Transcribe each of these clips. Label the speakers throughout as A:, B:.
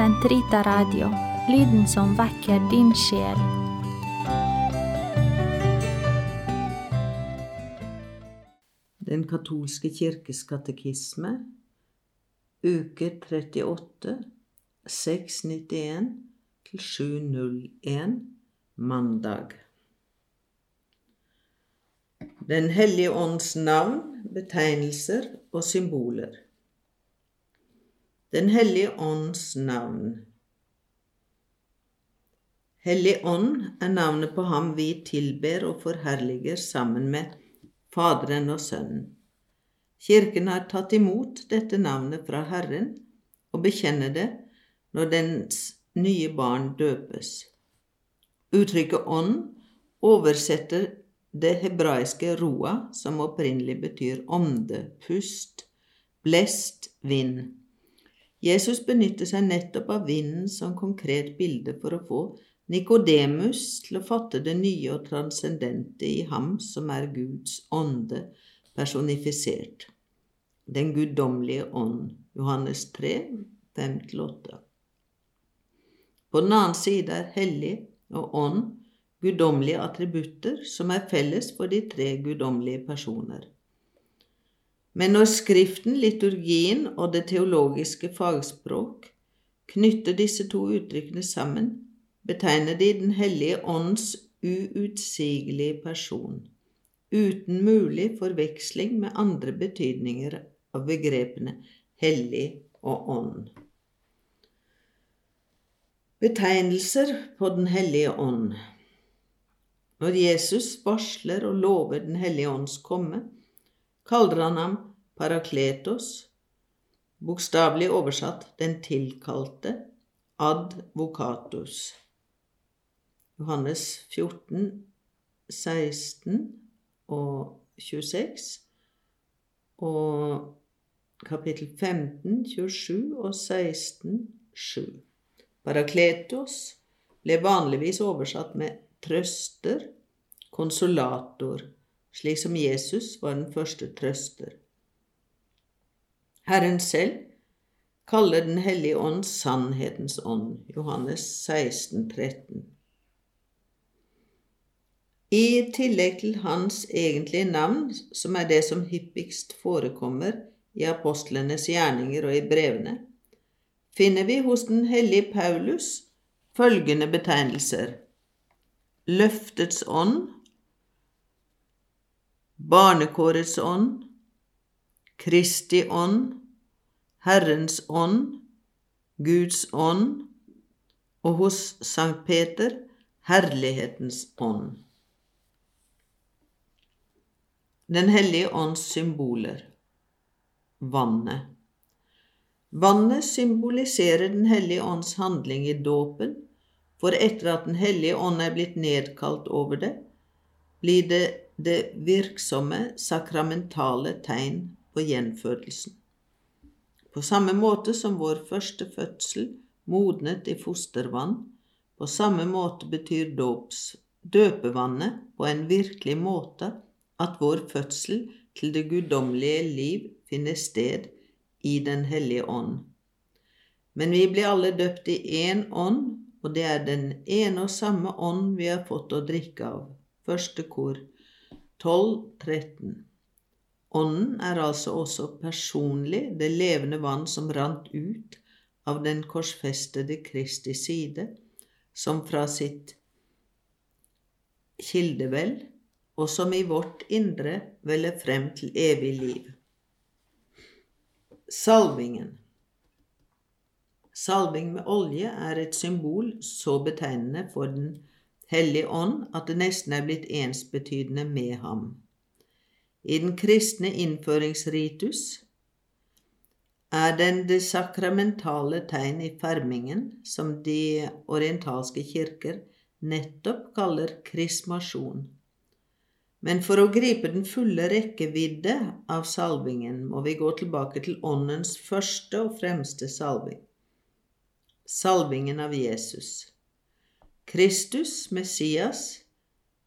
A: Sentrita Radio, lyden som vekker din sjel.
B: Den katolske kirkes katekisme, uke 38, 691 til 701, mandag. Den hellige ånds navn, betegnelser og symboler. Den hellige ånds navn. Hellig ånd er navnet på ham vi tilber og forherliger sammen med Faderen og Sønnen. Kirken har tatt imot dette navnet fra Herren og bekjenner det når dens nye barn døpes. Uttrykket ånd oversetter det hebraiske roa, som opprinnelig betyr ånde, pust, blest, vind. Jesus benytter seg nettopp av vinden som konkret bilde for å få Nikodemus til å fatte det nye og transcendente i ham som er Guds ånde personifisert. Den guddommelige ånd. Johannes 3, 5-8. På den annen side er hellig og ånd guddommelige attributter som er felles for de tre guddommelige personer. Men når Skriften, liturgien og det teologiske fagspråk knytter disse to uttrykkene sammen, betegner de Den hellige ånds uutsigelige person, uten mulig forveksling med andre betydninger av begrepene hellig og ånd. Betegnelser på Den hellige ånd Når Jesus varsler og lover Den hellige ånds komme, kaller han ham parakletos, bokstavelig oversatt den tilkalte, advocatus. Johannes 14, 16 og 26, og kapittel 15, 27 og 16, 7. Parakletos ble vanligvis oversatt med trøster, konsolator, slik som Jesus var den første trøster. Herren selv kaller Den hellige ånd sannhetens ånd, Johannes 16, 13. I tillegg til hans egentlige navn, som er det som hyppigst forekommer i apostlenes gjerninger og i brevene, finner vi hos den hellige Paulus følgende betegnelser Løftets ånd, Barnekårets ånd, Kristi ånd, Herrens ånd, Guds ånd, og hos Sankt Peter Herlighetens ånd. Den hellige ånds symboler Vannet Vannet symboliserer Den hellige ånds handling i dåpen, for etter at Den hellige ånd er blitt nedkalt over det, blir det det virksomme, sakramentale tegn på gjenfødelsen. På samme måte som vår første fødsel modnet i fostervann, på samme måte betyr dåps, døpevannet på en virkelig måte at vår fødsel til det guddommelige liv finner sted i Den hellige ånd. Men vi blir alle døpt i én ånd, og det er den ene og samme ånd vi har fått å drikke av. Første kor 12.13. Ånden er altså også personlig det levende vann som rant ut av den korsfestede Kristi side, som fra sitt kildevel og som i vårt indre veller frem til evig liv. Salvingen Salving med olje er et symbol så betegnende for Den hellige ånd at det nesten er blitt ensbetydende med ham. I den kristne innføringsritus er den det sakramentale tegn i fermingen, som de orientalske kirker nettopp kaller krismasjon. Men for å gripe den fulle rekkevidde av salvingen må vi gå tilbake til Åndens første og fremste salving salvingen av Jesus. Kristus, Messias,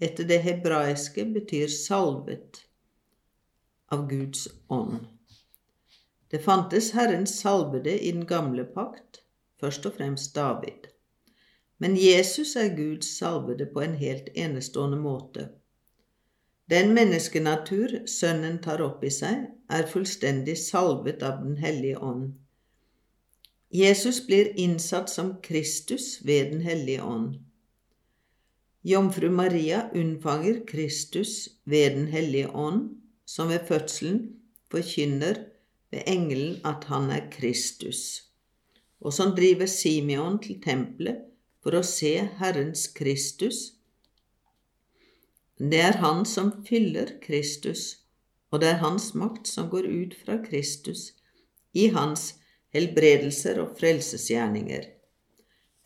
B: etter det hebraiske betyr salvet av Guds ånd. Det fantes Herrens salvede i den gamle pakt, først og fremst David. Men Jesus er Guds salvede på en helt enestående måte. Den menneskenatur Sønnen tar opp i seg, er fullstendig salvet av Den hellige ånd. Jesus blir innsatt som Kristus ved Den hellige ånd. Jomfru Maria unnfanger Kristus ved Den hellige ånd, som ved fødselen forkynner ved engelen at han er Kristus, og som driver Simeon til tempelet for å se Herrens Kristus. Det er han som fyller Kristus, og det er hans makt som går ut fra Kristus i hans helbredelser og frelsesgjerninger.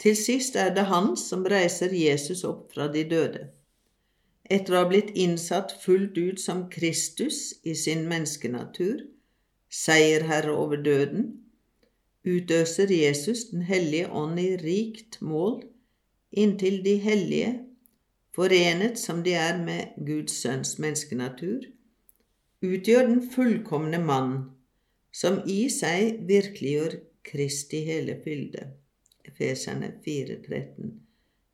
B: Til sist er det han som reiser Jesus opp fra de døde. Etter å ha blitt innsatt fullt ut som Kristus i sin menneskenatur, seierherre over døden, utøser Jesus Den hellige ånd i rikt mål inntil de hellige, forenet som de er med Guds sønns menneskenatur, utgjør den fullkomne mann, som i seg virkeliggjør Kristi hele fylde. Efeserne 4,13.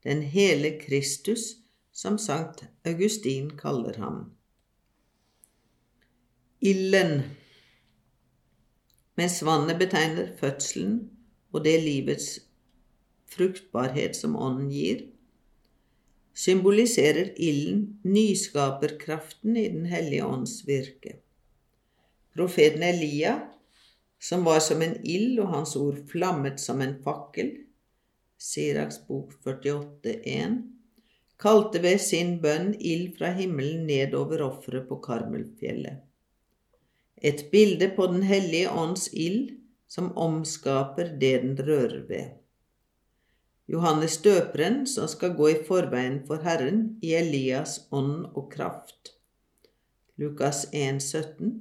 B: Den hele Kristus, som Sankt Augustin kaller ham. Ilden mens vannet betegner fødselen og det livets fruktbarhet som ånden gir, symboliserer ilden nyskaperkraften i Den hellige ånds virke. Profeten Elia, som var som en ild og hans ord flammet som en fakkel, Siraks bok 48,1, kalte ved sin bønn ild fra himmelen ned over offeret på Karmelfjellet et bilde på Den hellige ånds ild som omskaper det den rører ved. Johannes døperen som skal gå i forveien for Herren i Elias ånd og kraft. Lukas 1, 17,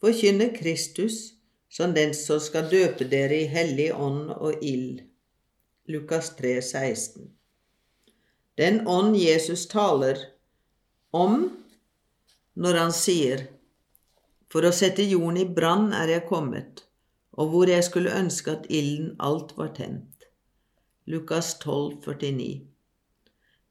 B: forkynner Kristus som den som skal døpe dere i hellig ånd og ild. Lukas 3, 16. Den ånd Jesus taler om når han sier for å sette jorden i brann er jeg kommet, og hvor jeg skulle ønske at ilden alt var tent. Lukas 12, 49.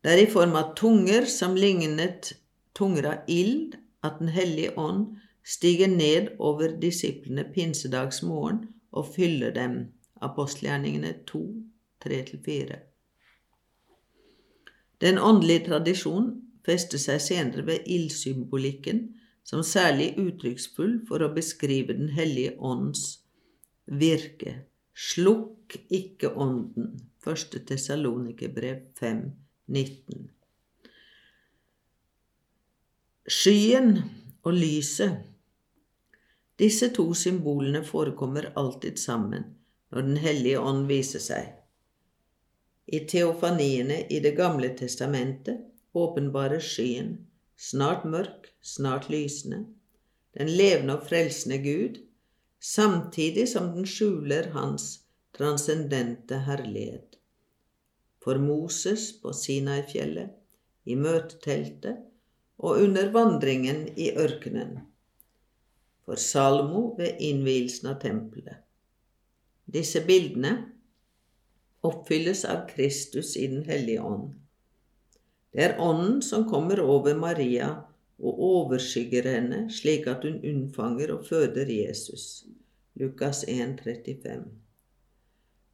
B: Det er i form av tunger som lignet tunger av ild at Den hellige ånd stiger ned over disiplene pinsedagsmorgen og fyller dem. Apostelgjerningene 2, 3-4. Den åndelige tradisjon fester seg senere ved ildsymbolikken som særlig uttrykksfull for å beskrive Den hellige ånds virke. Slukk ikke ånden. 1. Tessalonikerbrev 5, 19. Skyen og lyset Disse to symbolene forekommer alltid sammen når Den hellige ånd viser seg. I teofaniene i Det gamle testamentet åpenbarer skyen snart mørk, snart lysende, den levende og frelsende Gud, samtidig som den skjuler hans transcendente herlighet. For Moses på Sinai-fjellet, i møteteltet og under vandringen i ørkenen. For Salmo ved innvielsen av tempelet. Disse bildene oppfylles av Kristus i Den hellige ånd. Det er Ånden som kommer over Maria og overskygger henne, slik at hun unnfanger og føder Jesus. Lukas 1, 35.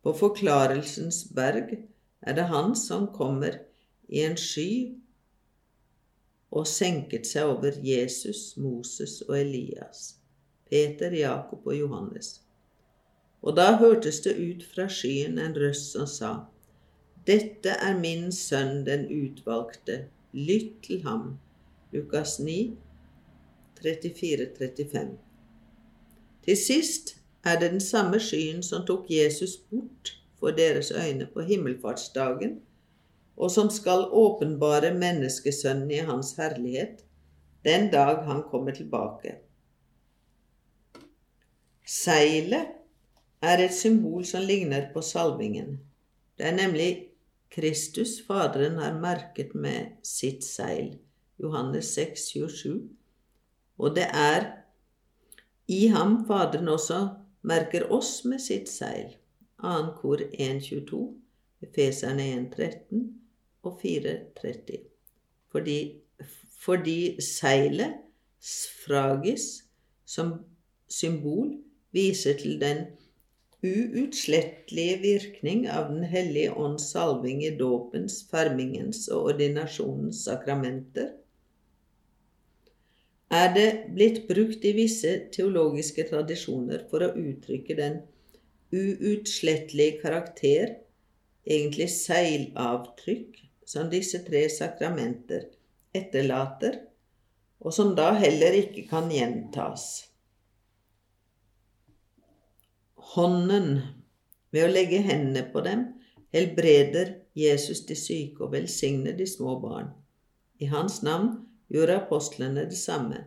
B: På Forklarelsens berg er det Han som kommer i en sky og senket seg over Jesus, Moses og Elias, Peter, Jakob og Johannes. Og da hørtes det ut fra skyen en røst som sa:" Dette er min sønn den utvalgte, lytt til ham. Lukas 9, 34-35. Til sist er det den samme skyen som tok Jesus bort for deres øyne på himmelfartsdagen, og som skal åpenbare menneskesønnen i hans herlighet den dag han kommer tilbake. Seilet er et symbol som ligner på salvingen. Det er nemlig Kristus, Faderen, har merket med sitt seil. Johannes 6, 27. Og det er i ham Faderen også merker oss med sitt seil. 2. kor 1.22, Efeserne 1.13 og 4.30. Fordi, fordi seilet, sfragis, som symbol viser til den uutslettelige virkning av Den hellige ånds salving i dåpens, fermingens og ordinasjonens sakramenter, er det blitt brukt i visse teologiske tradisjoner for å uttrykke den uutslettelige karakter, egentlig seilavtrykk, som disse tre sakramenter etterlater, og som da heller ikke kan gjentas. Hånden, ved å legge hendene på dem, helbreder Jesus de syke og velsigner de små barn. I hans navn gjorde apostlene det samme.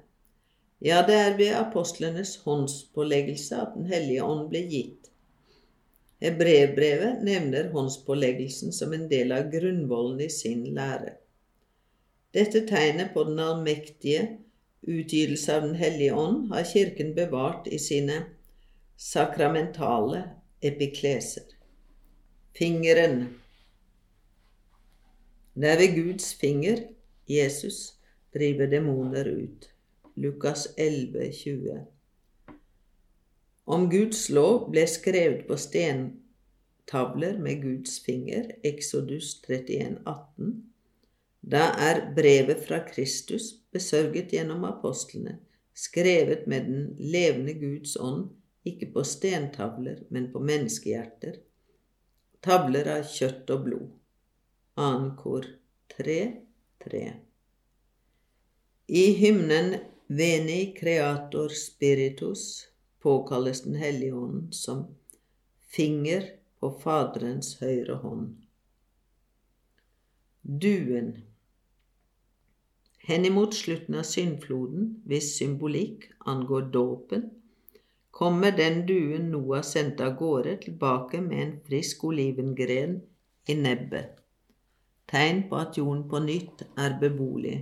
B: Ja, det er ved apostlenes håndspåleggelse at Den hellige ånd ble gitt. Hebrevbrevet nevner håndspåleggelsen som en del av grunnvollen i sin lære. Dette tegnet på den allmektige utgytelse av Den hellige ånd har Kirken bevart i sine sakramentale epikleser. Fingeren. Det er ved Guds finger, Jesus, driver demoner ut. Lukas 11, 20. Om Guds lov ble skrevet på stentavler med Guds finger, Exodus 31, 18, da er brevet fra Kristus, besørget gjennom apostlene, skrevet med den levende Guds ånd, ikke på stentavler, men på menneskehjerter, tavler av kjøtt og blod. Ankor kor 3, 3. I hymnen Veni Creator Spiritus påkalles Den hellige ånd som finger på Faderens høyre hånd. Duen Henimot slutten av syndfloden, hvis symbolikk angår dåpen, kommer den duen Noah sendte av gårde, tilbake med en frisk olivengren i nebbet, tegn på at jorden på nytt er beboelig.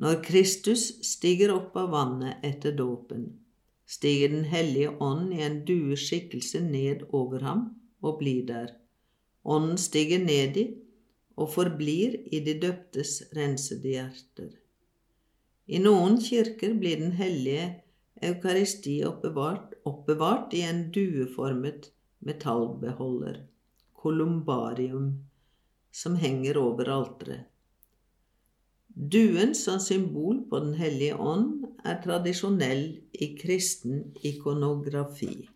B: Når Kristus stiger opp av vannet etter dåpen, stiger Den hellige ånd i en dueskikkelse ned over ham og blir der. Ånden stiger ned i og forblir i de døptes rensede hjerter. I noen kirker blir Den hellige eukaristi oppbevart, oppbevart i en dueformet metallbeholder, columbarium, som henger over alteret. Duen som symbol på Den hellige ånd er tradisjonell i kristen ikonografi.